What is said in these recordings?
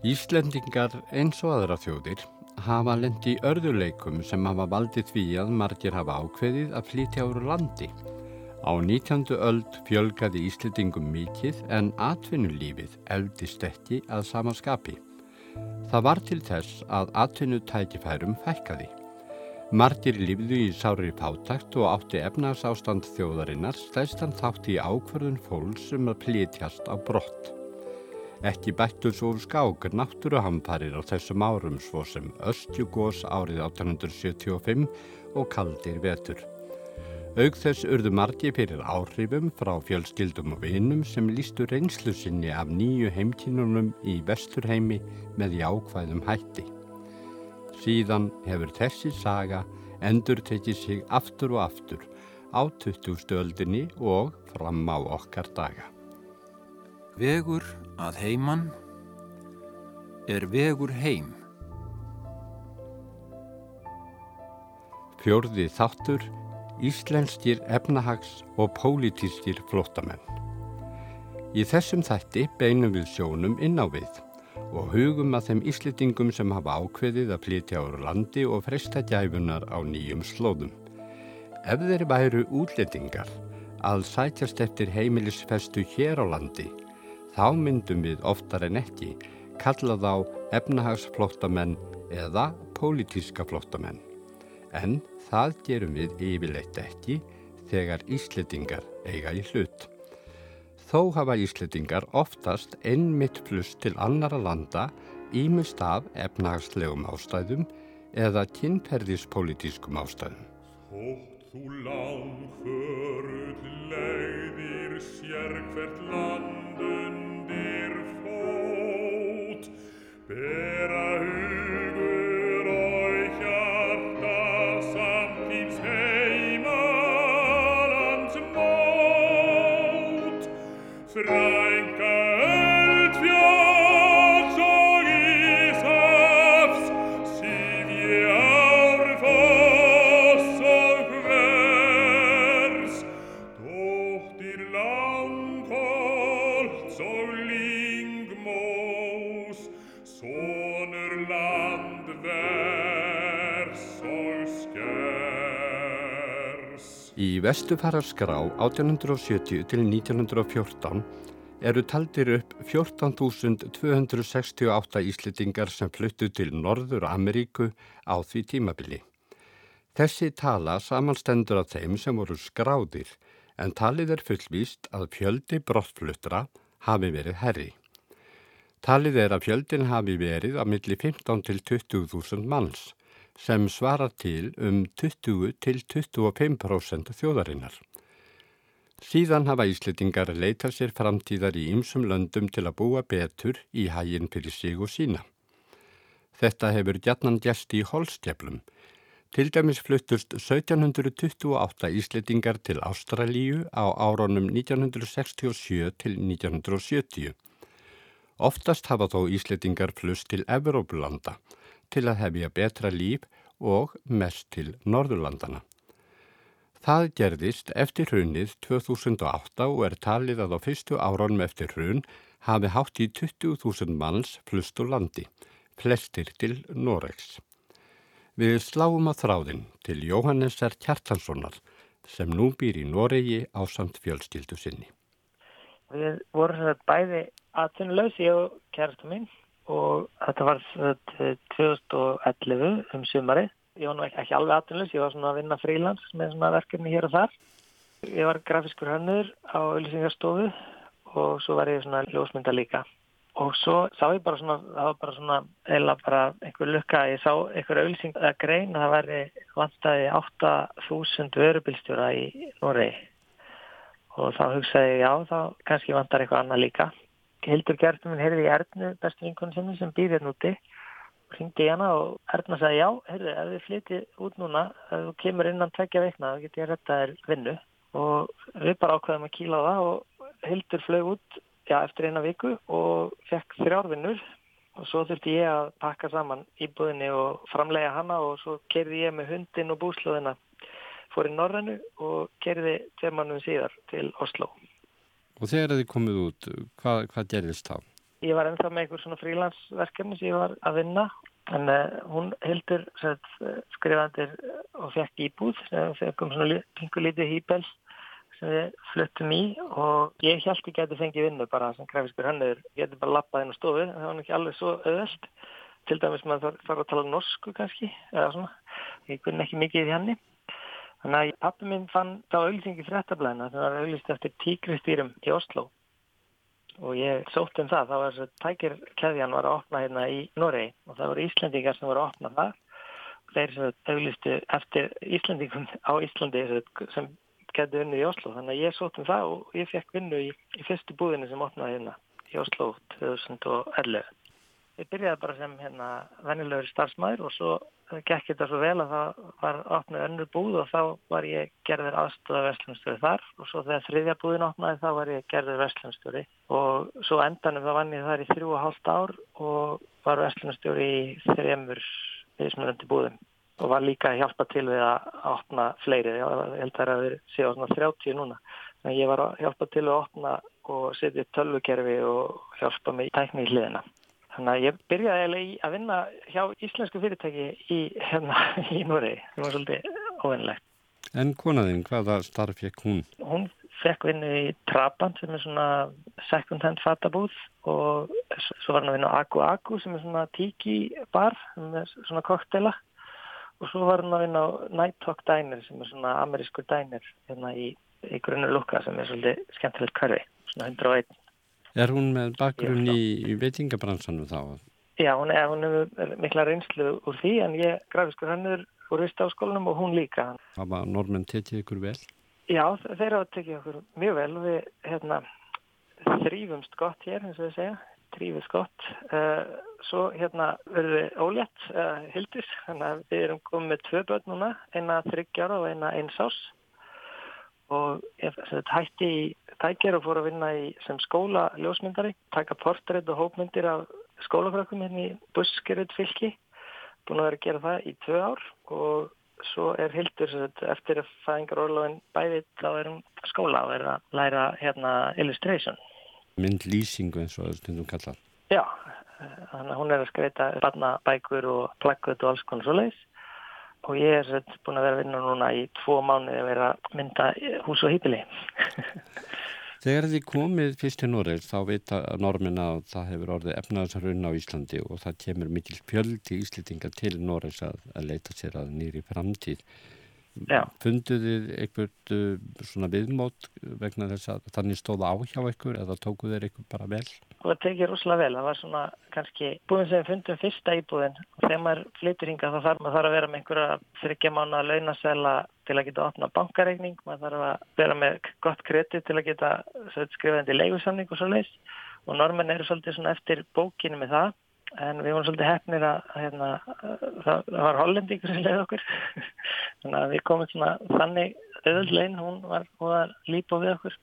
Íslendingar eins og aðra þjóðir hafa lendi örðuleikum sem hafa valdið því að margir hafa ákveðið að flytja úr landi. Á 19. öld fjölgaði Íslendingum mikið en atvinnulífið eldist ekki að sama skapi. Það var til þess að atvinnutækifærum fækkaði. Margir lífðu í sári fátakt og átti efnarsástand þjóðarinnar stæstan þátt í ákverðun fólks sem um að plítjast á brott. Ekki bættur svo skák náttúruhamfarir á þessum árum svo sem Östjugós árið 1875 og kaldir vetur. Aug þess urðu margi fyrir áhrifum frá fjölskyldum og vinum sem lístu reynslu sinni af nýju heimkínunum í vesturheimi með jákvæðum hætti. Síðan hefur þessi saga endur tekið sig aftur og aftur á 20. öldinni og fram á okkar daga. Vegur að heiman er vegur heim. Fjörði þáttur Íslenskir efnahags og pólitískir flótamenn. Í þessum þætti beinum við sjónum inn á við og hugum að þeim íslitingum sem hafa ákveðið að flytja ára landi og fresta gæfunar á nýjum slóðum. Ef þeir væru útlettingar að sætjast eftir heimilisfestu hér á landi þá myndum við oftar en ekki kalla þá efnahagsflóttamenn eða pólitíska flóttamenn. En það gerum við yfirleitt ekki þegar Ísletingar eiga í hlut. Þó hafa Ísletingar oftast einmitt pluss til annara landa ímust af efnahagslegum ástæðum eða kynferðispolítískum ástæðum. Þótt þú langföruð leiðir sér hvert landun bera hugur Í vestufaraskrá 1870 til 1914 eru taldir upp 14.268 íslitingar sem fluttu til Norður Ameríku á því tímabili. Þessi tala samanstendur af þeim sem voru skráðir en talið er fullvíst að fjöldi brottfluttra hafi verið herri. Talið er að fjöldin hafi verið að milli 15 til 20.000 manns sem svarar til um 20 til 25% þjóðarinnar. Síðan hafa Íslitingar leitað sér framtíðar í ymsum löndum til að búa betur í hæginn fyrir sig og sína. Þetta hefur gætnan gæst í holstjeflum. Til dæmis fluttust 1728 Íslitingar til Ástralíu á áronum 1967 til 1970. Oftast hafa þó Íslitingar flust til Evrópulanda til að hefja betra líf og mest til Norðurlandana. Það gerðist eftir hrunnið 2008 og er talið að á fyrstu áraunum eftir hrunn hafi hátt í 20.000 manns flust úr landi, flestir til Noregs. Við sláum að þráðin til Jóhannesar Kjartanssonar sem nú býr í Noregi á samt fjölskyldu sinni. Við vorum bæði aðtunlaus, ég og kærastum minn og þetta var 2011 um sumari. Ég var nú ekki, alveg aðtunleys, ég var svona að vinna frílands með svona verkefni hér og þar. Ég var grafiskur hannur á Ölsingarstofu og svo var ég svona ljósmynda líka. Og svo sá ég bara svona, það var bara svona eila bara einhver lukka, ég sá einhver ölsing að grein að það væri vantæði 8000 vörubilstjóra í Noregi. Og þá hugsaði ég, já, þá kannski vantar eitthvað annað líka. Hildur Gjertum minn heyrði í Ernu, bestu vinkunum sinni sem býr hérna úti. Og hringdi í hana og Erna sagði já, heyrðu, ef við flytið út núna, ef þú kemur innan tveggja veikna, þá getur ég að retta þér vinnu. Og við bara ákveðum að kíla það og Hildur flög út já, eftir eina viku og fekk þrjárvinnur og svo þurfti ég að pakka saman íbúðinni og framlega hana og svo kerði ég með hundin og búslóðina. Fór í Norrannu og kerði tveir mannum síðar til Oslo. Og þegar þið komið út, hvað, hvað gerðist þá? Ég var ennþá með einhver svona frílansverkefni sem ég var að vinna en uh, hún heldur skrifandir og fekk íbúð sem fekkum svona pingu lítið hýbel sem við fluttum í og ég held ekki að þetta fengi vinnu bara sem grafiskur hannur. Ég geti bara lappað inn á stofu, það var ekki alveg svo öðvöld. Til dæmis maður þarf að tala norsku kannski eða svona. Ég kunni ekki mikið í henni. Þannig að pappi minn fann þá auðlýsingi fréttablaðina sem var auðlýst eftir tíkristýrum í Oslo og ég sótt um það, þá var þess að tækirkeðjan var að opna hérna í Noregi og það voru Íslandingar sem voru að opna það og þeir sem auðlýstu eftir Íslandingum á Íslandi sem getur vinnu í Oslo, þannig að ég sótt um það og ég fekk vinnu í, í fyrstu búðinu sem opnaði hérna í Oslo 2011 ég byrjaði bara sem hérna vennilegur starfsmæður og svo gekk þetta svo vel að það var opnað önnur búð og þá var ég gerður aðstöða vestlunnstöri þar og svo þegar þriðja búðin opnaði þá var ég gerður vestlunnstöri og svo endanum þá vann ég þar í þrjú og hálft ár og var vestlunnstöri í þrjumur viðsmjörandi búðum. Og var líka að hjálpa til við að opna fleiri, ég held að það er að vera séu á svona 30 núna, en ég var að hjálpa til að opna og setja tölvukerfi og hjálpa í tækni í hliðina. Þannig að ég byrjaði eiginlega að vinna hjá íslensku fyrirtæki í, hérna, í Núri. Það var svolítið óvinnlegt. En konaðinn, hvaða starf fekk hún? Hún fekk vinnu í Trabant sem er svona second hand fatabúð og svo var hann að vinna á Aku Aku sem er svona tiki bar, sem er svona koktela og svo var hann að vinna á Night Talk Diner sem er svona amerískur diner hérna í, í grunnu lukka sem er svolítið skemmtilegt karfi, svona 101. Er hún með bakgrunn í, í veitingabransanum þá? Já, hún er, hún er mikla reynslu úr því en ég grafiskur hannur úr Ístáskólanum og hún líka. Hafa normenn tekið ykkur vel? Já, þeir hafa tekið okkur mjög vel og við hérna, þrýfumst gott hér, eins og við segja, þrýfumst gott. Uh, svo hérna verður við ólétt, uh, hildur, þannig að við erum komið með tvö börn núna, eina þryggjára og eina eins ás og hætti í tækjar og fór að vinna í, sem skóla ljósmyndari, taka portrétt og hópmyndir af skólafrökkum hérna í Buskerud fylki, búin að vera að gera það í tvö ár og svo er Hildur eftir að fæðingar orðlóðin bæðið þá er hún skóla og er að læra hérna illustration. Mynd lýsingu eins og stundum kallað. Já, þannig að hún er að skreita barnabækur og plakkut og alls konar svo leiðis og ég er búin að vera að vinna núna í tvo mánu að vera að mynda hús og hýpili. Þegar þið komið fyrst til Noreg þá veit að normin að það hefur orðið efnaðsarunna á Íslandi og það kemur mikil fjöldi íslitinga til Noregs að, að leita sér að nýri framtíð. Já. Funduð þið einhvert uh, svona viðmót vegna þess að þannig stóða á hjá einhver eða tókuð þeir einhver bara vel? Og það tekið rosalega vel. Það var svona kannski búin sem við fundum fyrsta íbúðin. Og þegar maður flytur hinga þá þarf maður þarf að vera með einhverja þryggja mánu að launasæla til að geta opna bankareikning, maður þarf að vera með gott kredit til að geta skrifandi leigusamning og svo leiðs og normenn eru svolítið svona eftir bókinu með það. En við vorum svolítið hefnir að hérna, það, það var hollendíkur sem leiði okkur. Þannig að við komum svona þannig auðvöldlegin, hún var, var lípa við okkur.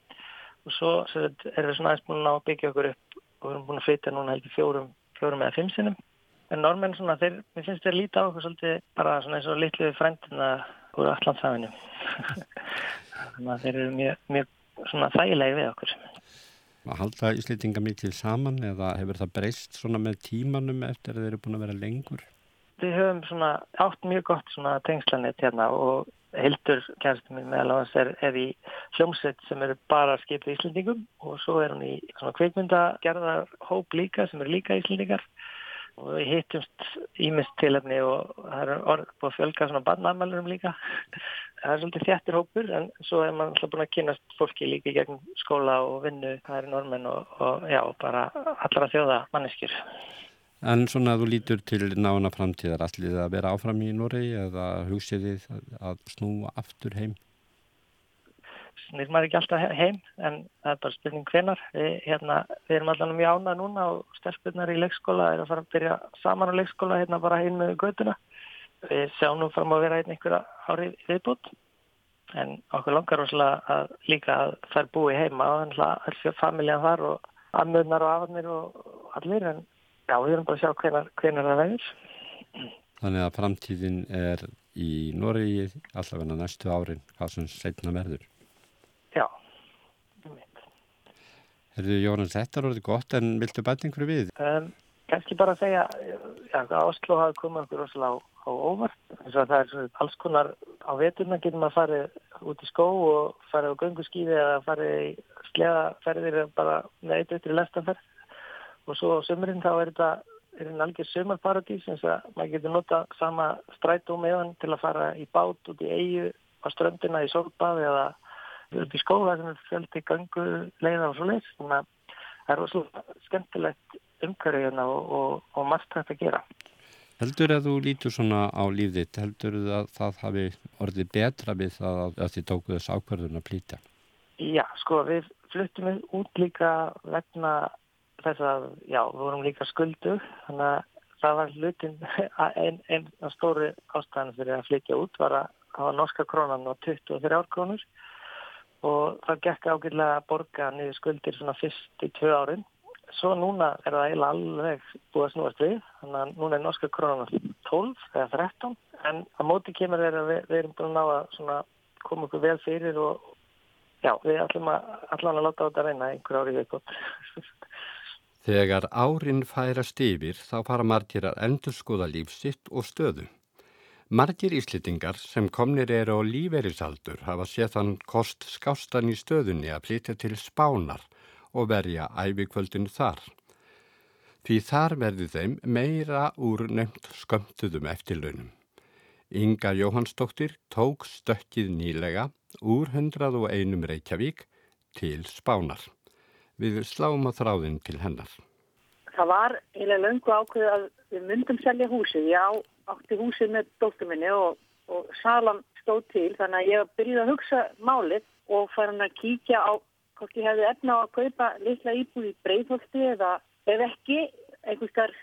Og svo sagt, erum við svona aðeins búin að byggja okkur upp og við erum búin að flytja núna heldur fjórum, fjórum eða fimm sinnum. En normenn svona, þeir, mér finnst þeir líta á okkur svolítið bara svona eins og litlu frendina úr allandsafinu þannig að þeir eru mjög, mjög svona þægilegi við okkur. Að halda íslitinga mikið saman eða hefur það breyst svona með tímanum eftir að þeir eru búin að vera lengur? Við höfum svona átt mjög gott svona tengslanett hérna og Hildur kærstum minn meðal þess er, er í hljómsveit sem eru bara skipið íslendingum og svo er hún í svona kveikmyndagerðar hóp líka sem eru líka íslendingar. Og við hittumst ímest tilöfni og það er orð på að fjölga svona barnamælurum líka. Það er svolítið þjættir hópur en svo er maður alltaf búin að kynast fólki líka gegn skóla og vinnu það er normenn og, og já, bara allra þjóða manneskjur En svona að þú lítur til nána framtíðar allir það að vera áfram í Noregi eða hugsið þið að snúa aftur heim? Snýr maður ekki alltaf heim en það er bara spurning hvenar við, hérna, við erum allavega mjög ánað núna og stelpunar í leikskóla er að fara að byrja saman á leikskóla hérna bara heim með göduna við sjáum nú fram að vera einn einhverja árið viðbútt en okkur langar rosalega að líka að þær búi heima og þannig að all familjan þar og aðmöðnar og afnir og allir en já, við erum bara að sjá hvenar, hvenar það verður. Þannig að framtíðin er í Noregi allavega næstu árin, hvað sem setna verður. Já. Herðu Jónas, þetta er orðið gott en viltu bæta einhverju við? Um, Kanski bara að segja ja, að Oslo hafi komið okkur rosalega á, á óvart. Að það er alls konar á veturna getur maður farið út í skó og farið á gönguskýði eða farið í sleðaferðir bara með eitt eftir lestanferð. Og svo á sömurinn þá er þetta er einn algjör sömarparadís eins að maður getur nota sama strætó meðan til að fara í bát út í eigu á ströndina í solbaði eða upp í skóla sem er fjöldi gangu leiða og svo leiðs. Þannig að það er rosalega skemmtilegt umhverju hérna og, og, og margt hægt að gera. Heldur að þú lítur svona á lífðitt, heldur að það hafi orðið betra við það að þið tókuð þessu ákvarðun að plýta? Já, sko, við fluttum við út líka vegna þess að, já, við vorum líka skuldu, þannig að það var hlutin, einn ein stóri ástæðan fyrir að flytja út var að hafa norska krónan á 23 árkrónur og það gekk ágjörlega að borga niður skuldir svona fyrst í tvö árin. Svo núna er það eiginlega alveg búið að snúast við þannig að núna er norska krónan 12 eða 13 en að móti kemur þeirra við, við erum búin að ná að koma okkur vel fyrir og já, við ætlum að allan að láta á þetta reyna einhver árið eitthvað Þegar árin færast yfir þá fara margir að endur skoða lífsitt og stöðu. Margir íslitingar sem komnir eru á lífeyrisaldur hafa séð þann kost skástan í stöðunni að flytja til spánar og verja æfikvöldin þar. Því þar verði þeim meira úr nefnt skömmtuðum eftirlaunum. Inga Jóhannsdóttir tók stökkið nýlega úr 101 Reykjavík til Spánar. Við sláum að þráðin til hennar. Það var eiginlega löngu ákveð að við myndum selja húsið. Ég átti húsið með dóttuminni og, og salam stóð til þannig að ég byrjuði að hugsa málið og fara hann að kíkja á hvort ég hefði efna á að kaupa litla íbúð í breyðholti eða ef ekki einhverskar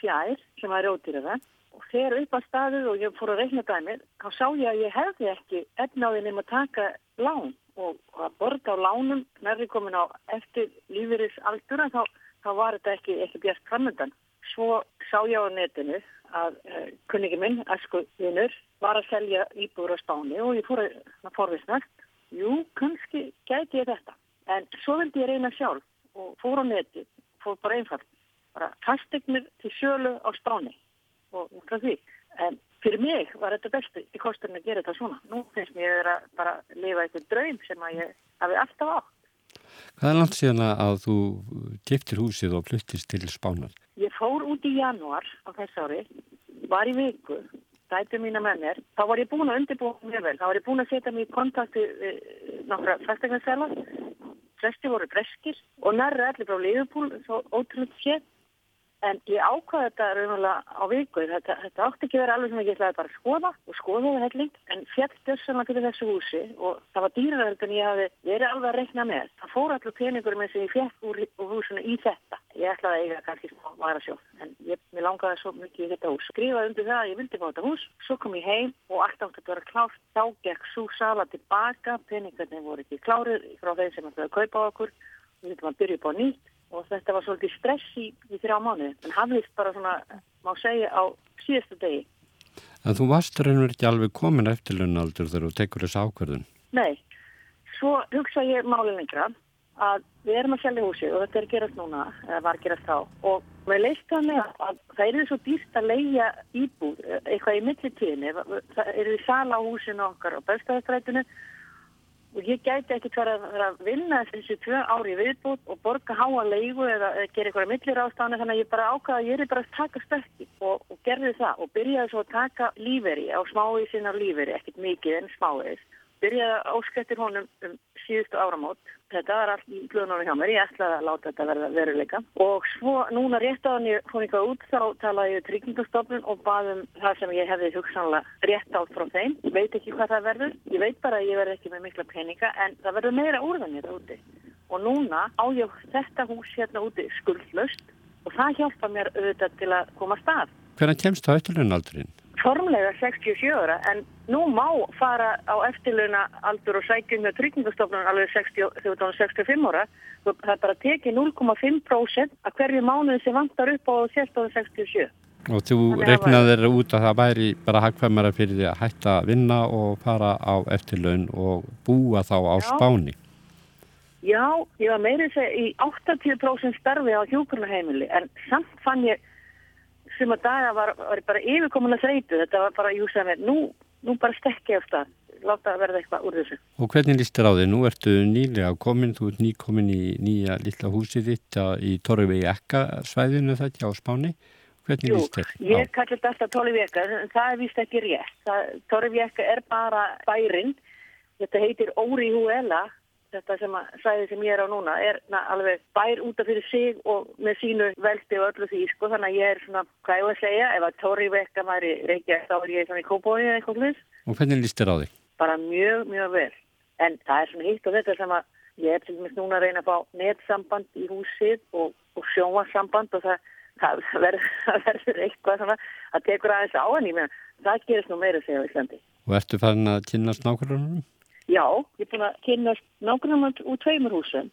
fjær sem var rótýrða og þegar upp á staðu og ég fór að reikna dæmið þá sá ég að ég hefði ekki efna á því nefn að taka lán og að borga á lánum nærri komin á eftir lífeyris aldura þá, þá var þetta ekki, ekki bjart framöndan. Svo sá ég á netinu að uh, kunningi minn, Esku Vinnur, var að selja íbúður á spáni og ég fór að forvisnast jú, kannski gæti ég þetta. En svo vildi ég reyna sjálf og fór á neti, fór bara einfalt, bara fastegnir til sjölu á spáni og það því. En fyrir mig var þetta besti í kosturinn að gera þetta svona. Nú finnst mér að bara lifa eitthvað draum sem að ég hafi alltaf átt. Hvað er langt síðan að þú giftir húsið og fluttist til spánar? Ég fór út í januar á þess ári, var í viku dætu mína með mér, þá var ég búin að undirbúa mjög vel, þá var ég búin að setja mér í kontakti nokkra fæstegnarsela flesti voru breskir og nærri allir frá liðupúl, svo ótrúlega sétt En ég ákvaði þetta raunverulega á viku. Þetta, þetta átti ekki verið alveg sem ég ætlaði bara að skoða og skoða það helling. En fjall dössanlega til þessu húsi og það var dýraverð en ég hafi verið alveg að rekna með. Það fór allur peningur með sem ég fjall úr, úr húsinu í þetta. Ég ætlaði að eiga kannski smá vara sjálf. En ég, mér langaði svo mikið í þetta hús. Skrifaði undir það að ég vildi fá þetta hús. Svo kom ég heim og allt átti að vera klárt. Þá gekk svo sala tilbaka. Peningarnir voru ekki klárið frá þeim sem ætlaði að kaupa okkur. Við viltum að byrja upp á nýtt og þetta var svolítið stress í, í þrjá mánu en hafðist bara svona, má segja, á síðastu degi. En þú varst reynur ekki alveg komin eftir lönnaldur þegar þú tekur þessu ákverðun? Nei, svo hugsa ég málið lengra að við erum að selja húsið og þetta er gerast núna, eða var gerast þá. Og við leistum með að það eru svo dýrst að leia íbúð eitthvað í millitíðinni, það eru í sala á húsinu okkar og bestæðastrætinu og ég gæti ekki tverja að vinna þessi tvö ári viðbútt og borga háa leigu eða, eða gera einhverja millir ástafni þannig að ég bara ákvaða að ég er bara að taka stökki og, og gerði það og byrjaði svo að taka líferi á smái sinna líferi, ekkert mikið en smáiðis byrjaði að áskættir honum um síðustu áramót. Þetta var allt í glöðunum hjá mér. Ég ætlaði að láta þetta verða veruleika. Og svo núna rétt á hann ég fór eitthvað út þá talaði ég tryggingastofnun og baðum það sem ég hefði hugsanlega rétt átt frá þeim. Ég veit ekki hvað það verður. Ég veit bara að ég verð ekki með mikla peninga en það verður meira úrðan þetta úti. Og núna á ég þetta hús hérna úti skuldlöst og það hjálpa mér auðvitað til að koma stað. Hvernig kemst það eftirlunaldurinn? formlega 67 ára en nú má fara á eftirluna aldur og sækjum með tryggingastofnun alveg 60, 65 ára það er bara tekið 0,5% að hverju mánuði sem vantar upp á 1667 Og þú reiknaðir út að það væri bara hagfæmara fyrir því að hætta að vinna og fara á eftirlaun og búa þá á Já. spáni Já, ég var meirið segja í 80% starfi á hjúkurnaheimili en samt fann ég sem að daga var, var bara yfirkomulega þreytu. Þetta var bara, jú sem er, nú, nú bara stekki af stað, láta að verða eitthvað úr þessu. Og hvernig líst þér á þig? Nú ertu nýlega komin, þú ert nýkomin í nýja lilla húsið þitt í Torrevegi Ekka svæðinu þetta á Spáni. Hvernig Jú, líst þér á? ég kalli þetta alltaf Torrevegi en það er vist ekki rétt. Torrevegi er bara bærin. Þetta heitir Óri Húela þetta sem að sæði sem ég er á núna er na, alveg bær út af fyrir sig og með sínu veldi og öllu því sko þannig að ég er svona, hvað ég var að segja ef að Tóri vekka maður í Reykjavík þá er ég svona í Kópói eða eitthvað hlust Og hvernig líst þér á þig? bara mjög, mjög vel en það er svona hitt og þetta sem að ég er til dæmis núna að reyna að fá netsamband í húsið og, og sjónvarsamband og það, það verður, eitthvað svona að tekur aðeins á henni menn það gerist nú meira segja á Íslandi Og ertu farin að kynast nákvæmlega? Já, ég er búin að kynast nákvæmlega úr tveimur húsum.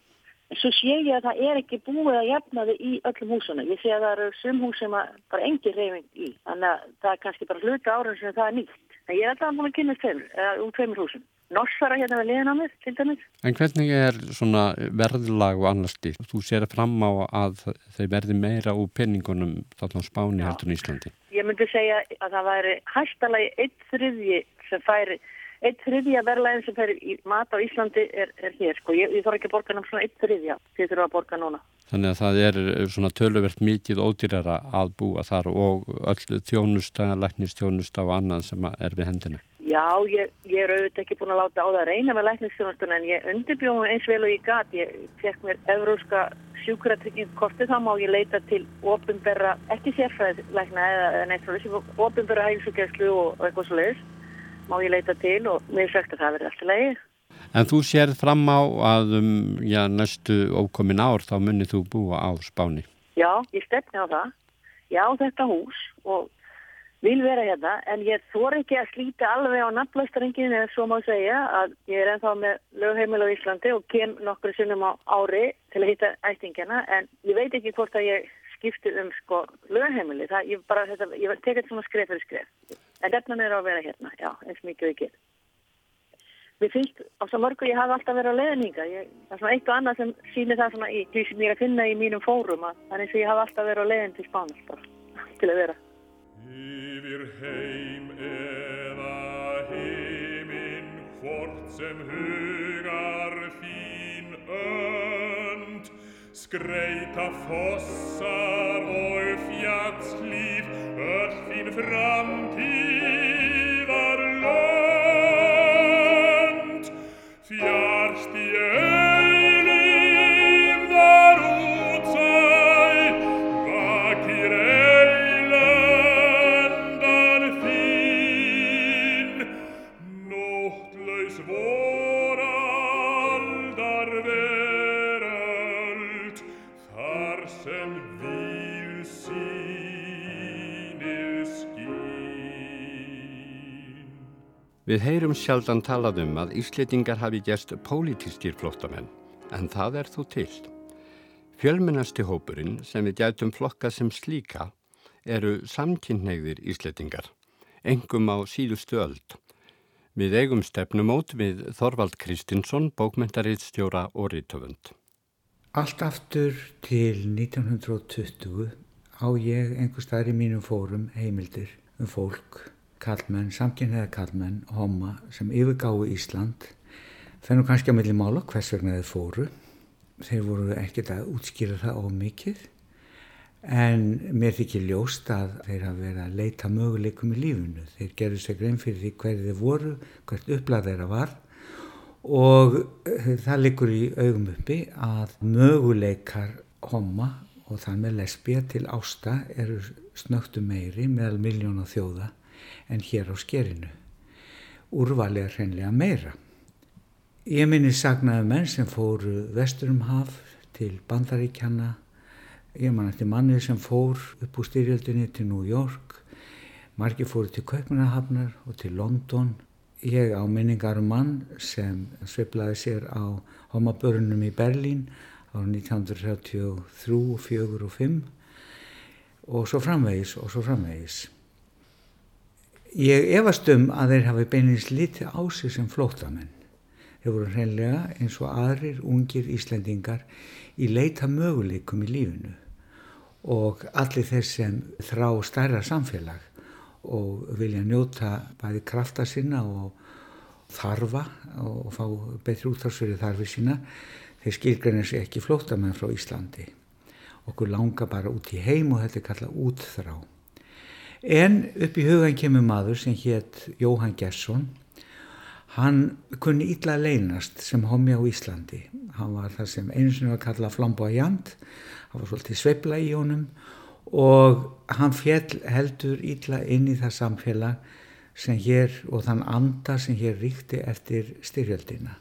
En svo sé ég að það er ekki búið að jafna þið í öllum húsunum. Ég sé að það eru sum hús sem bara engin reyfing í. Þannig að það er kannski bara hluta árun sem það er nýtt. En ég er alltaf búin að kynast tveimur, eða úr tveimur húsum. Norsara hérna við liðin á mér, til dæmis. En hvernig er svona verðlag og annars stíl? Þú sér fram á að þeir verði meira úr penningunum á Spáni heldur en Íslandi. Ég myndi segja að það væri hæstalagi eitt þriðji sem færi Eitt þriðja verðlæðin sem fer í mat á Íslandi er, er hér sko. Ég, ég þarf ekki að borga náttúrulega svona eitt þriðja. Þið þurfa að borga núna. Þannig að það er svona töluvert mikið ódýrara að búa þar og öll þjónusta, læknistjónusta og annað sem er við hendina. Já, ég, ég er auðvitað ekki búin að láta á það að reyna með læknistjónustuna en ég undirbjóðum eins vel og ég gat. Ég fekk mér evróska sjúkratryggingkorti þá má ég leita til ofinberra, ekki sérfræðilegna eða neitt frá þessu, ofinberra hægsugjæslu og, eitthvað svo leiðis má ég leita til og mér er sagt að það verði alltaf leiði. En þú sér fram á að um, já, næstu ókomin ár þá munir þú búa á Spáni? Já, ég stefni á það. Já, þetta hús og vil vera hérna en ég þor ekki að slíta alveg á nafnlaustarenginu eða svo má segja að ég er ennþá með lögheimil á Íslandi og kem nokkru sinnum á ári til að hitta ættingina en ég veit ekki hvort að ég skipti um sko lögheimili. Það, ég bara, þetta, ég tek þetta svona skref fyrir skref. En þetta er að vera hérna, já, eins mikið ekki. Mér finnst á svo mörgu ég hafi alltaf verið á leðninga. Ég, það er svona eitt og annað sem sýnir það svona í því sem ég er að finna í mínum fórum að eins og ég hafi alltaf verið á leðin til Spánas bara, til að vera. Yfir heim eða heiminn hvort sem hugar þín önd skreita fossar Wolfjags liv ört fin framtid var långt fjärd Við heyrum sjaldan talað um að Ísleitingar hafi gerst pólitískir flóttamenn, en það er þó til. Fjölmennasti hópurinn sem við gætum flokkað sem slíka eru samkynneigðir Ísleitingar, engum á síðustu öld. Við eigum stefnumót við Þorvald Kristinsson, bókmentariðstjóra og rítöfund. Allt aftur til 1920 á ég einhver staðar í mínum fórum heimildir um fólk, kallmenn, samkynniða kallmenn, homma sem yfirgáðu Ísland. Fennum kannski að milli mála hvers vegna þeir fóru. Þeir voru ekkert að útskýra það á mikið en mér þykir ljóst að þeir hafa verið að leita möguleikum í lífunu. Þeir gerðu sér grein fyrir því hverju þeir voru, hvert upplæð þeirra var og eh, það liggur í augum uppi að möguleikar homma og þar með lesbía til ásta eru snögtu meiri meðal miljóna þjóða en hér á skerinu. Úrvali er hreinlega meira. Ég minni sagnaði menn sem fóru vesturum haf til bandaríkjana. Ég man eftir manni sem fór upp úr styrjöldinni til New York. Margi fóru til Kaupmannahafnar og til London. Ég á minningar um mann sem sveiplaði sér á homabörunum í Berlín á 1933, 4 og 5 og svo framvegis og svo framvegis. Ég efast um að þeir hafi beinins lítið á sig sem flótamenn. Þeir voru hreinlega eins og aðrir ungir Íslendingar í leita möguleikum í lífinu og allir þeir sem þrá stærra samfélag og vilja njóta bæði krafta sinna og þarfa og fá betri útráðsverið þarfi sína þeir skilgreina sig ekki flótamenn frá Íslandi okkur langa bara út í heim og þetta er kallað útþrá en upp í hugan kemur maður sem hétt Jóhann Gesson Hann kunni illa leynast sem homi á Íslandi. Hann var það sem einu sinni var kallað flamboyant, hann var svolítið sveibla í honum og hann fjell heldur illa inn í það samfélag sem hér og þann anda sem hér ríkti eftir styrjöldina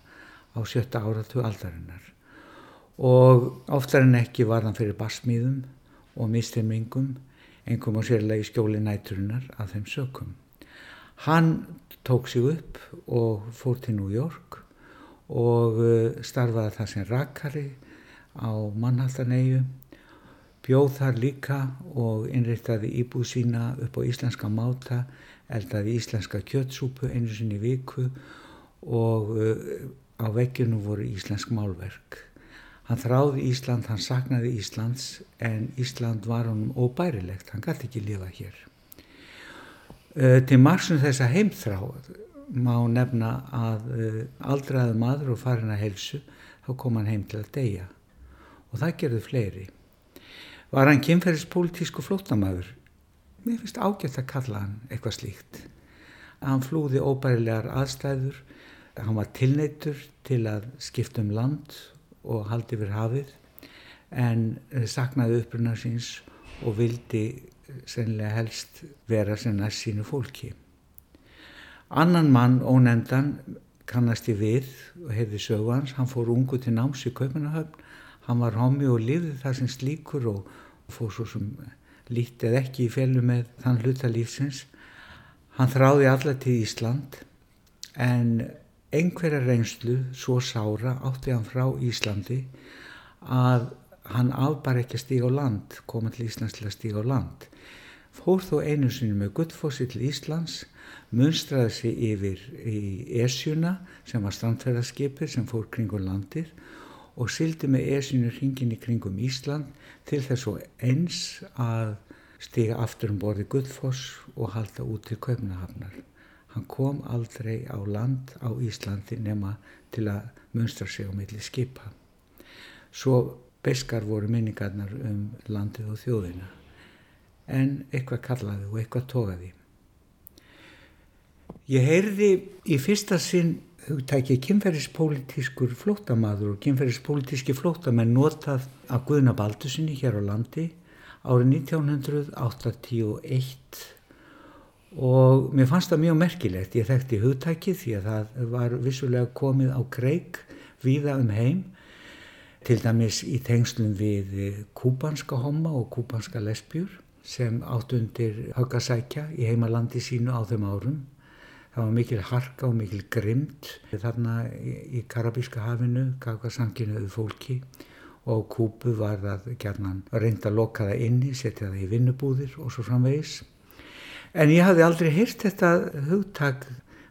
á sjötta áratu aldarinnar. Og oftar en ekki var hann fyrir basmíðum og mistirmingum, einhverjum á sérlega í skjóli næturinnar af þeim sökum. Hann tók sig upp og fór til New York og uh, starfaði það sem rakari á Manhattaneyju, bjóð þar líka og innrittaði íbúð sína upp á íslenska máta, eldaði íslenska kjötsúpu einu sinni viku og uh, á vegginu voru íslensk málverk. Hann þráði Ísland, hann saknaði Íslands en Ísland var honum óbærilegt, hann gæti ekki lifa hér. Uh, til margsum þessa heimþrá má nefna að uh, aldraði maður og farin að helsu þá kom hann heim til að deyja. Og það gerði fleiri. Var hann kynferðispolítísku flótamaður mér finnst ágætt að kalla hann eitthvað slíkt. Hann flúði óbærilegar aðstæður. Hann var tilneitur til að skipta um land og haldi yfir hafið en uh, saknaði uppruna síns og vildi sennilega helst vera sem næst sínu fólki. Annan mann ónendan kannast ég við og hefði sögu hans, hann fór ungu til náms í Kaupanahöfn, hann var homi og lifði það sem slíkur og fór svo sem lítið ekki í fjölu með þann hluta lífsins. Hann þráði alla til Ísland en einhverja reynslu svo sára átti hann frá Íslandi að hann afbar ekki að stíga á land, koma til Íslands til að stíga á land fór þó einu sinni með Guldfossi til Íslands, munstraði sig yfir í Esjuna sem var strandferðarskipir sem fór kringum landir og syldi með Esjunu hringin í kringum Ísland til þess og eins að stiga aftur um borði Guldfoss og halda út til Kaupnahafnar. Hann kom aldrei á land á Íslandi nema til að munstra sig á milli skipa. Svo beskar voru minningarnar um landið og þjóðina en eitthvað kallaði og eitthvað tókaði. Ég heyrði í fyrsta sinn hugtæki kynferðispolítiskur flóttamaður og kynferðispolítiski flóttamenn notað af Guðna Baldusinni hér á landi árið 1981 og mér fannst það mjög merkilegt. Ég þekkti hugtæki því að það var vissulega komið á kreik víða um heim til dæmis í tengslum við kúbanska homma og kúbanska lesbjur sem átt undir höggasækja í heimalandi sínu á þeim árum. Það var mikil harka og mikil grimd þarna í Karabíska hafinu, gafgasanginuðu fólki og kúpu var það gerðan reynd að loka það inni, setja það í vinnubúðir og svo framvegis. En ég hafði aldrei heyrt þetta hugtak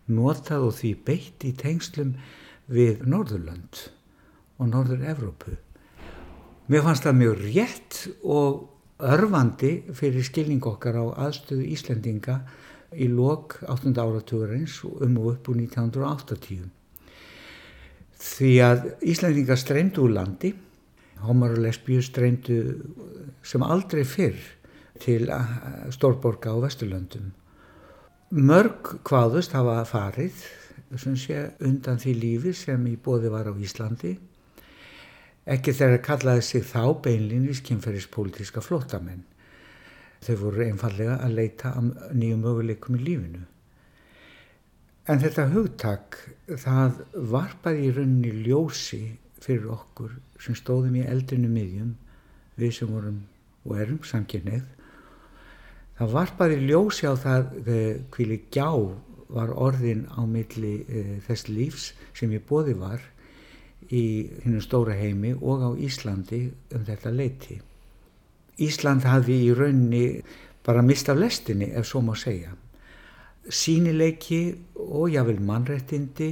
notað og því beitt í tengslum við Norðurlönd og Norður-Evrópu. Mér fannst það mjög rétt og örfandi fyrir skilning okkar á aðstöðu Íslendinga í lok 8. áratugurins um og upp úr 1980. Því að Íslendinga streymdu úr landi, homar og lesbíu streymdu sem aldrei fyrr til Stórborga á Vesturlöndum. Mörg hvaðust hafa farið sé, undan því lífi sem í bóði var á Íslandi Ekki þegar kallaði sig þá beinlinis kynferðispolítiska flótamenn. Þau voru einfallega að leita nýjum möguleikum í lífinu. En þetta hugtak, það varpaði í rauninni ljósi fyrir okkur sem stóðum í eldinu miðjum, við sem vorum og erum samkynnið. Það varpaði ljósi á það hvíli gjá var orðin á milli e, þess lífs sem ég bóði var í hinn stóra heimi og á Íslandi um þetta leiti. Ísland hafi í raunni bara mist af lestinni ef svo má segja. Sínileiki og jável mannrettindi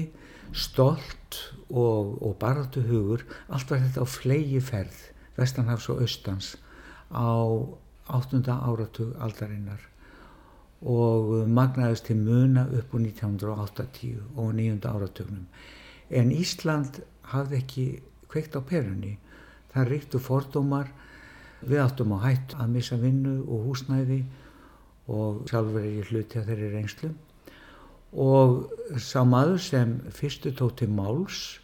stolt og, og baratu hugur allt var þetta á flegi ferð vestanhafs og austans á 8. áratug aldarinnar og magnaðist til muna upp úr 1980 og 9. áratugnum en Ísland hafði ekki kveikt á perunni það ríktu fordómar við áttum á hætt að missa vinnu og húsnæði og sjálfur er ég hluti að þeirri reynslu og sá maður sem fyrstu tóti máls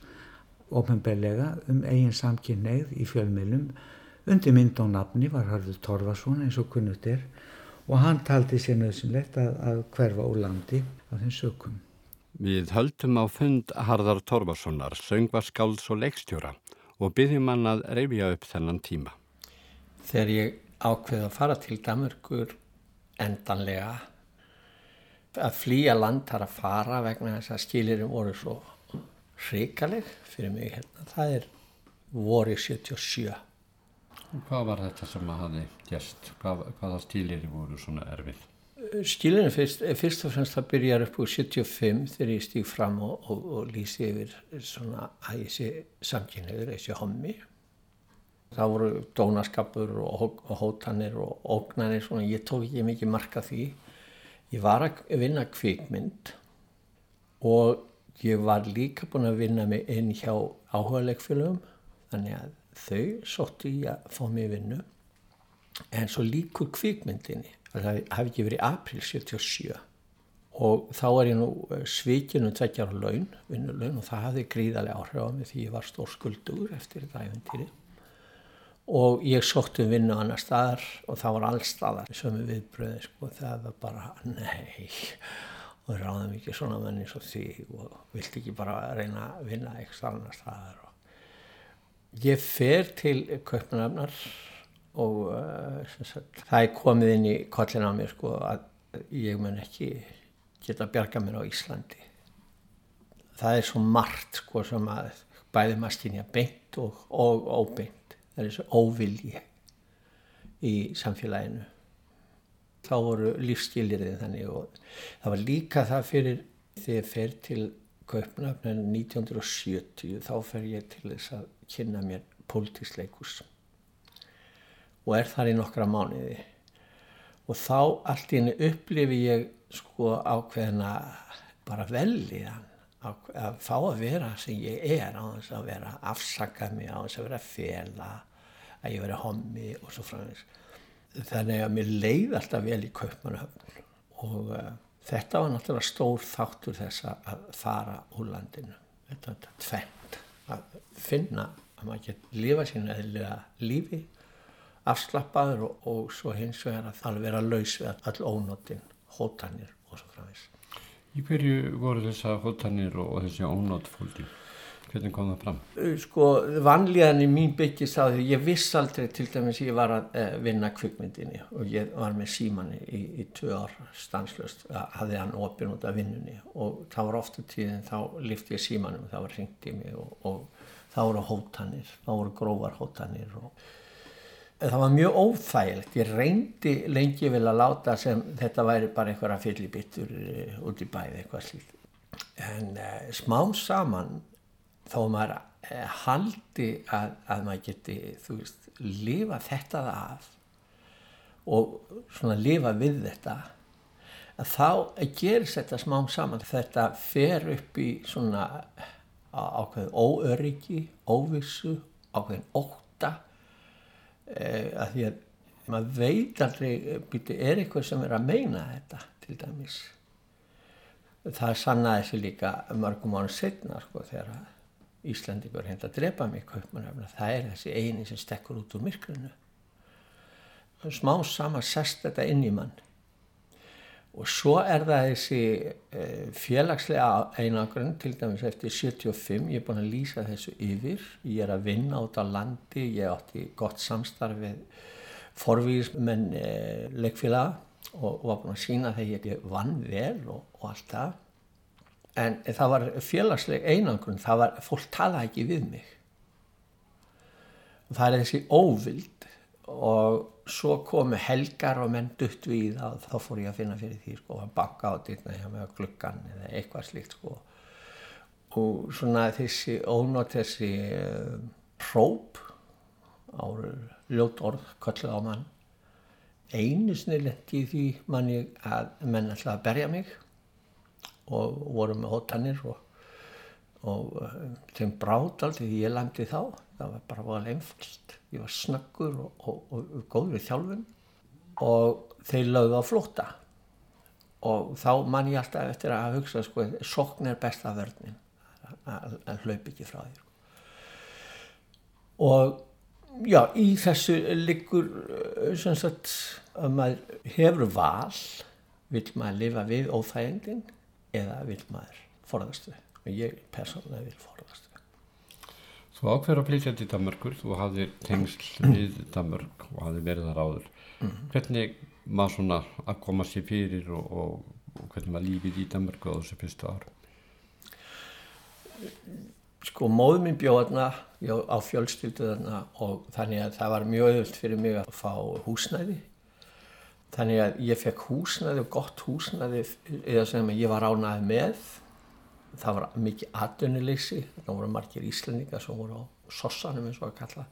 ofenbarlega um eigin samkynneið í fjölmilum undir mynd á nafni var Harður Torfarsson eins og kunnut er og hann taldi sér nöðsynlegt að, að hverfa úr landi af þeim sökum. Við höldum á fund Harðar Torfarssonar, söngvarskáls og leikstjóra og byggjum hann að reyfja upp þennan tíma. Þegar ég ákveði að fara til Damurkur endanlega að flýja land þar að fara vegna þess að skilirum voru svo hrikaleg fyrir mig hérna. Það er voru 77. Hvað var þetta sem að hafi gæst? Hvað, hvaða stílir voru svona erfið? Stílinu fyrst, fyrst og fremst það byrjar upp úr 75 þegar ég stíg fram og, og, og lýsi yfir svona að ég sé samkynniður, þessi hommi. Það voru dónaskapur og, og hótanir og ógnanir svona, ég tók ekki mikið marka því. Ég var að vinna kvikmynd og ég var líka búin að vinna mig inn hjá áhuga leikfélögum þannig að þau sóttu í að fá mig vinnu. En svo líkur kvikmyndinni það hafi ekki verið april 77 og þá var ég nú eh, svikinu tveggjar á laun, vinnulaun og það hafði gríðarlega áhrif á mig því ég var stór skuldur eftir þetta æfintýri og ég sóttu um vinnu annar staðar og það var allstaðar sem við viðbröði sko, það var bara nei og við ráðum ekki svona menn eins og því og vilt ekki bara reyna að vinna eitthvað annar staðar ég fer til Kaupmannafnar og uh, sagt, það er komið inn í kollin á mér sko að ég mun ekki geta bjarga mér á Íslandi. Það er svo margt sko sem að bæði maður skynja beint og, og óbeint. Það er svo óvilji í samfélaginu. Þá voru lífsskilirðið þannig og það var líka það fyrir þegar ég fer til Kaupnafn 1970 þá fer ég til þess að kynna mér pólitíksleikus og er þar í nokkra mánuði. Og þá allt í henni upplifi ég sko ákveðina bara velliðan að fá að vera sem ég er á þess að vera afsakað mig á þess að vera fela að ég vera hommi og svo frá þess þannig að mér leið alltaf vel í Kaupmannhöfn og uh, þetta var náttúrulega stór þáttur þess að fara úr landinu. Þetta er tvent að finna að maður geta lifa sín eðlilega lífi afslappaður og, og svo hins vegar að það vera laus við all ónóttin hótanir og svo frá þess Í hverju voru þessa hótanir og, þessi ónótt fólki? Hvernig kom það fram? Sko, vanlíðan í mín byggist á því ég viss aldrei til dæmis ég var að eh, vinna kvikmyndinni og ég var með símanni í, í tvö ár stanslust að hafði hann opin út af vinnunni og það var ofta tíðin þá lifti ég símanum, það var ringt í mig og, og það voru hótanir, það voru grófar hótanir og það var mjög óþægilegt, ég reyndi lengi vel að láta sem þetta væri bara einhverja fyllibittur eh, út í bæði eitthvað slíkt en uh, smám saman þó maður eh, haldi að, að maður geti þú veist, lifa þetta af og svona lifa við þetta að þá gerist þetta smám saman. Þetta fer upp í svona ákveðin óöryggi óvissu, ákveðin óta eh, að því að maður veit aldrei býti, er eitthvað sem er að meina þetta til dæmis. Það sannaði sig líka mörgum ánum setna sko þegar að Íslandingur hendt að drepa mig kaupmanöfna, það er þessi eini sem stekkur út úr myrkrunu. Smá sama sest þetta inn í mann. Og svo er það þessi e, félagslega einagrunn, til dæmis eftir 75, ég er búin að lýsa þessu yfir, ég er að vinna át á landi, ég átti gott samstarfið forvísmenn e, leikfélaga og var búin að sína þegar ég vann vel og, og allt það en það var félagsleg einangrun, það var, fólk talaði ekki við mig. Það er þessi óvild og svo komu helgar og menn dutt við að þá fór ég að finna fyrir því sko að banka á dýrna hjá mig á gluggan eða eitthvað slíkt sko. Og svona þessi ónátt þessi uh, hróp árur ljót orð kölluð á mann einu lendi í því manni að menn ætlaði að berja mig og voru með hóttanir og, og uh, þeim brátt aldrei því ég lemdi þá. Það var bara val einfalst ég var snöggur og, og, og góður í þjálfun. Og þeir lögðu á flótta. Og þá man ég alltaf eftir að hugsa sko, sokn er besta vörninn að hlaup ekki frá þér. Og já, í þessu liggur sem sagt að maður hefur val vil maður lifa við óþægendin eða vil maður forðast við og ég persónulega vil forðast við Þú ákveður að flytja til Danmarkur þú hafði tengsl við Danmark og hafði verið þar áður. Mm. -hmm. hvernig maður svona að koma sér fyrir og, og, og hvernig maður lífið í Danmarku á þessu fyrstu árum sko móðu mín bjóðarna á fjölstylduðarna og þannig að það var mjög öðvöld fyrir mig að fá húsnæði þannig að ég fekk húsnæði og gott húsnæði eða sem ég var ánæði með. Það var mikið atvinnuleysi. Það voru margir íslendingar sem voru á sossanum eins og að kalla.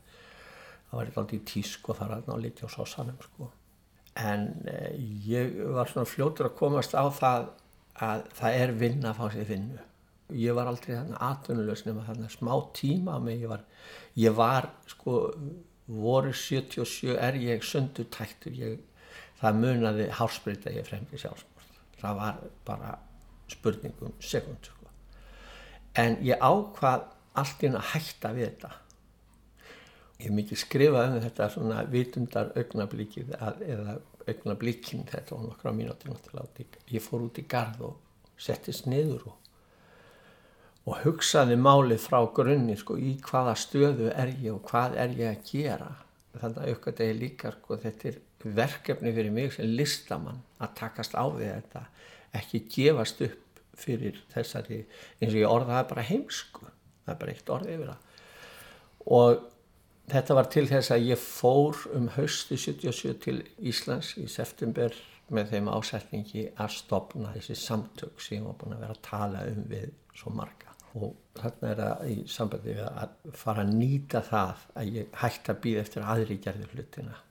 Það var eitthvað í tísk og það var alltaf litið á sossanum sko. en eh, ég var svona fljótur að komast á það að það er vinna að fá sér vinnu. Ég var aldrei þarna atvinnulegs nema þarna smá tíma ég var, ég var sko voru 77 er ég söndu tæktur ég, það munaði hálsbreyta ég fremdi sjálfsmort það var bara spurningum sekund sko. en ég ákvað allt inn að hætta við þetta. Ég hef mikið skrifað um þetta svona vitundar augnablíkið eða augnablíkinn þetta var nokkra mínúti ég fór út í gard og settist niður og og hugsaði málið frá grunni sko, í hvaða stöðu er ég og hvað er ég að gera? Þannig að aukvæmt er líka sko, þetta er verkefni fyrir mig sem listamann að takast á við þetta ekki gefast upp fyrir þessari eins og ég orðaði bara heimsku. Það er bara eitt orð yfir það. Og þetta var til þess að ég fór um hausti 77 til Íslands í september með þeim ásetningi að stopna þessi samtök sem ég var búin að vera að tala um við svo marga. Og þarna er það í sambandi við að fara að nýta það að ég hætti að býða eftir aðri gerður hlutina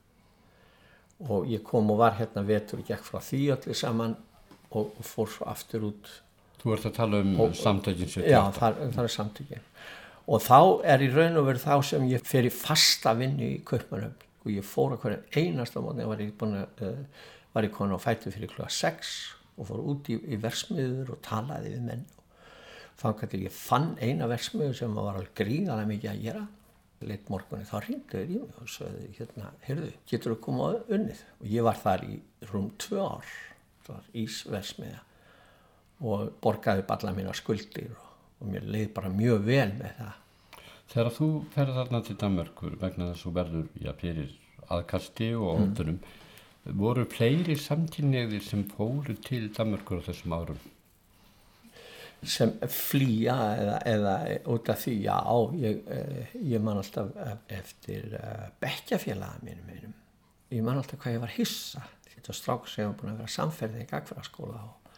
og ég kom og var hérna vetur og gekk frá því allir saman og, og fór svo aftur út. Þú ert að tala um og, samtökin 78 Já, það, það er samtökin. Og þá er í raun og veru þá sem ég fer í fasta vinnu í Kaupmannum og ég fór að hverja einasta mótni var ég búin að uh, var ég komin á fætu fyrir klúa 6 og fór út í, í versmiður og talaði við menn. Þannig að ég fann eina versmiðu sem var alveg gríðalega mikið að gera leitt morgunni þá ringdu þér í mig og sagði hérna, heyrðu, getur þú komað unnið? Og ég var þar í rúm tvö ár það var Ísversmiða og borgaði balla mína skuldir og, og mér leiði bara mjög vel með það. Þegar þú ferði þarna til Danmörkur vegna þess að þú verður já, fyrir aðkasti og óttunum mm. voru fleiri samkynniðir sem fóru til Danmörkur á þessum árum sem flýja eða, eða út af því já, ég, eh, ég man alltaf eftir eh, bekkjafélaga mínum einum. ég man alltaf hvað ég var hissa þetta strák sem var búin að vera samferðið í gagfæraskóla og,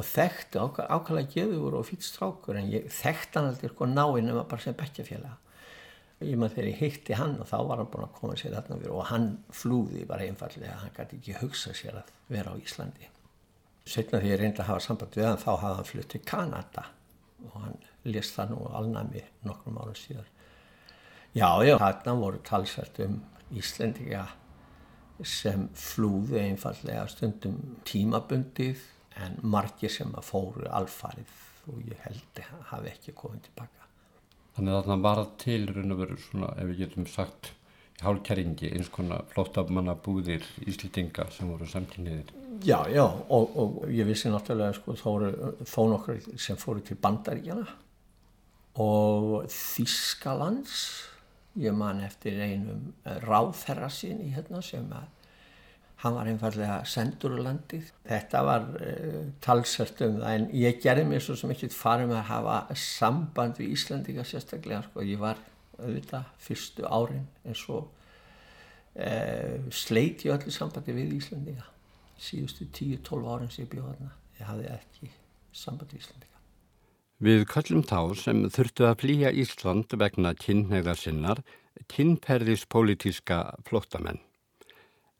og þekkti ákvæmlega geður og fýtt strákur en ég þekkti hann alltaf sko náinn um að bara segja bekkjafélaga ég maður þegar ég heitti hann og þá var hann búin að koma sér þarna fyrir og hann flúði bara einfallega hann gæti ekki hugsa sér að vera á Íslandi setna því ég reyndi að hafa samband við hann þá hafði hann flutt til Kanada og hann lést það nú alnami nokkrum ára síðar. Já, já, þarna voru talsvært um Íslendinga sem flúði einfallega stundum tímabundið en margir sem að fóru alfarið og ég held að hafi ekki komið tilbaka Þannig að það var til raun og veru svona, ef við getum sagt hálkjæringi, eins konar flottamanna búðir Íslendinga sem voru samtíniðir Já, já, og, og ég vissi náttúrulega sko, þá voru þó nokkur sem fóru til bandaríkjana og Þískalands ég man eftir einum ráðherra sín í hérna sem að hann var einfallega sendur úr landið þetta var uh, talsvert um það en ég gerði mér svo sem farið með að hafa samband við Íslandika sérstaklega sko, ég var auðvitað fyrstu árin en svo uh, sleit ég öllu sambandi við Íslandika síðustu 10-12 árin sem ég bjóð þarna ég hafði ekki samband í Íslandika Við köllum þá sem þurftu að flýja Ísland vegna kynneigðar sinnar kynferðispolítíska flóttamenn.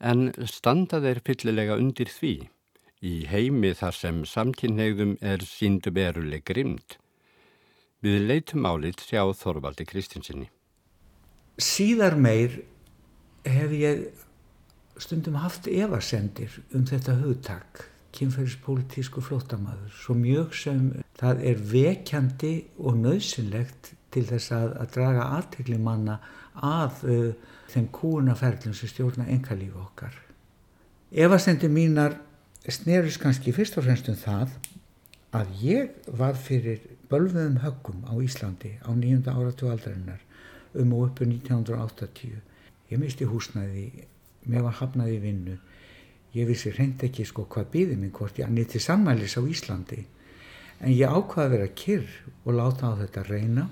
En standa þeir fyllilega undir því í heimi þar sem samkynneigðum er síndu veruleg grimd. Við leitum álit sjá Þorvaldi Kristinsinni. Síðar meir hef ég stundum haft evasendir um þetta hugtak, kynferðispolítísku flótamaður, svo mjög sem það er vekjandi og nöðsynlegt til þess að, að draga aðtegli manna að uh, þeim kúunaferðlum sem stjórna engalífi okkar. Evasendir mínar snerist kannski fyrst og fremst um það að ég var fyrir bölfuðum höggum á Íslandi á nýjunda áratu aldarinnar um og uppu 1980. Ég misti húsnæði, mér var hafnaði í vinnu. Ég vissi hreint ekki sko hvað býði minn hvort ég anniti sammælis á Íslandi. En ég ákvaði að vera kyrr og láta á þetta reyna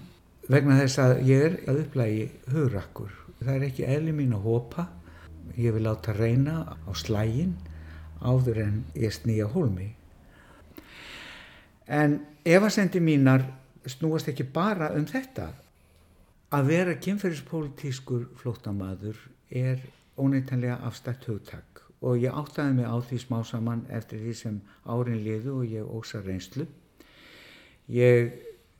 vegna þess að ég er að upplægi hugrakkur. Það er ekki eðli mín að hopa. Ég vil láta reyna á slægin áður en ég snýja hólmi. En efasendi mínar snúast ekki bara um þetta. Að vera kynferðispolítískur flóttamaður er óneitanlega afstætt hugtak og ég áttaði mig á því smá saman eftir því sem árin liðu og ég ósa reynslu. Ég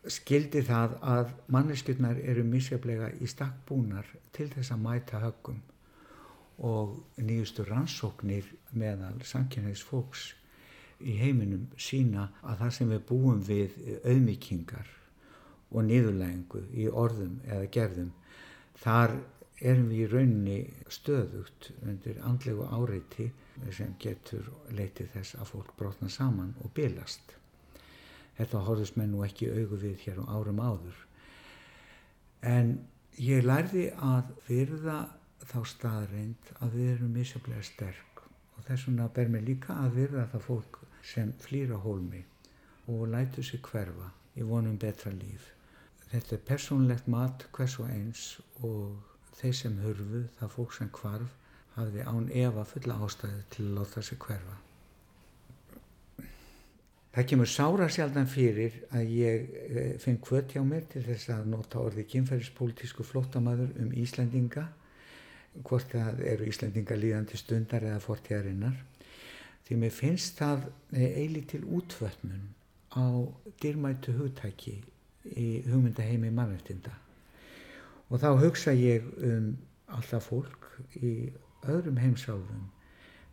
skildi það að manneskjurnar eru misjaflega í stakkbúnar til þess að mæta höggum og nýjustu rannsóknir meðal samkynneis fólks í heiminum sína að það sem við búum við auðmykingar og niðurlægingu í orðum eða gerðum þar erum við í rauninni stöðugt undir andlegu áreiti sem getur leitið þess að fólk brotna saman og bylast. Þetta horfðist menn nú ekki augu við hér á árum áður. En ég lærði að virða þá staðreind að við erum misjaflega sterk og þess vegna ber mér líka að virða það fólk sem flýra hólmi og lætu sig hverfa í vonum betra líf. Þetta er persónlegt mat hvers og eins og þeir sem hörfu, það fólk sem kvarf, hafði án efa fulla ástæði til að láta sig hverfa. Það kemur sára sjaldan fyrir að ég finn kvöt hjá mér til þess að nota orði kynferðispolítísku flótamaður um Íslandinga, hvort það eru Íslandinga líðandi stundar eða fortíðarinnar, því mér finnst það eili til útvötnum á dýrmætu hugtæki í hugmyndaheimi mannrættinda. Og þá hugsa ég um alltaf fólk í öðrum heimsálfum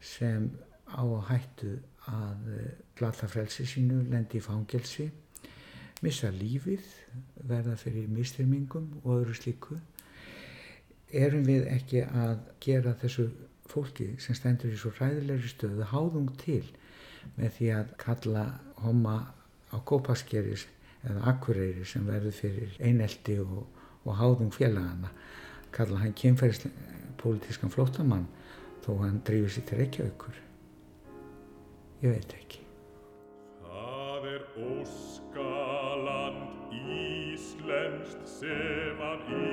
sem á hættu að glata frelsi sínu, lendi í fangelsi, missa lífið, verða fyrir mistyrmingum og öðru slíku. Erum við ekki að gera þessu fólki sem stendur í svo ræðilegri stöðu háðung til með því að kalla homma á kópaskeris eða akkureyri sem verður fyrir einelti og, og háðung félagana, kalla hann kynferðispolitískan flótamann þó hann drífið sér til Reykjavíkur. Ég veit ekki. Það er óskaland íslenskt sem að yfir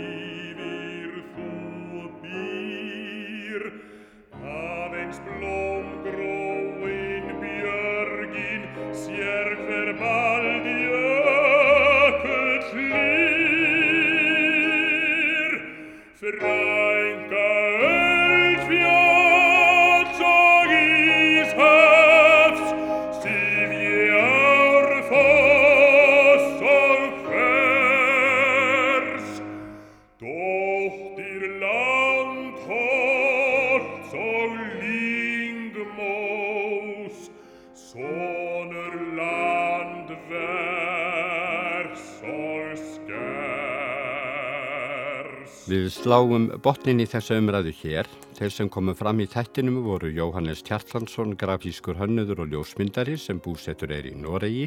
Við sláum botnin í þessa umræðu hér. Þeir sem komu fram í þættinum voru Jóhannes Kjartlansson, grafískur hönnuður og ljósmyndari sem búsettur er í Noregi,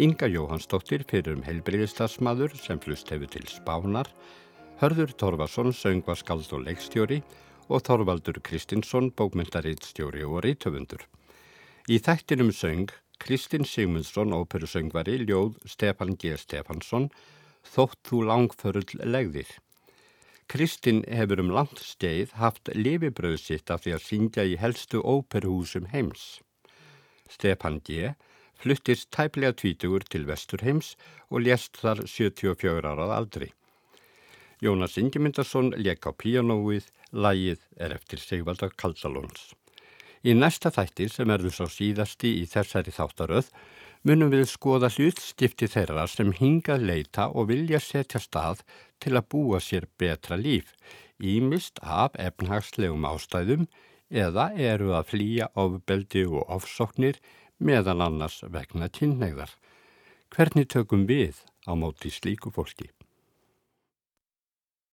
Inga Jóhannsdóttir fyrir um heilbriðistarsmaður sem flust hefur til Spánar, Hörður Torfason, söngvaskald og leikstjóri og Þorvaldur Kristinsson, bókmyndarittstjóri og rítöfundur. Í þættinum söng Kristinn Sigmundsson, óperusöngvari, ljóð Stefan G. Stefansson, Þótt þú langförull legðir. Kristinn hefur um langt skeið haft lifibröð sitt af því að syngja í helstu óperuhúsum heims. Stefan G. fluttist tæplega tvítugur til Vesturheims og lést þar 74 árað aldri. Jónas Ingemyndarsson leik á píanóið, lægið er eftir Sigvaldar Kaldalóns. Í næsta þætti sem erður svo síðasti í þessari þáttaröð munum við skoða hlutskipti þeirra sem hingað leita og vilja setja stað til að búa sér betra líf, ímist af efnahagslegum ástæðum eða eru að flýja ofbeldi og ofsóknir meðan annars vegna kynneigðar. Hvernig tökum við á móti slíku fólki?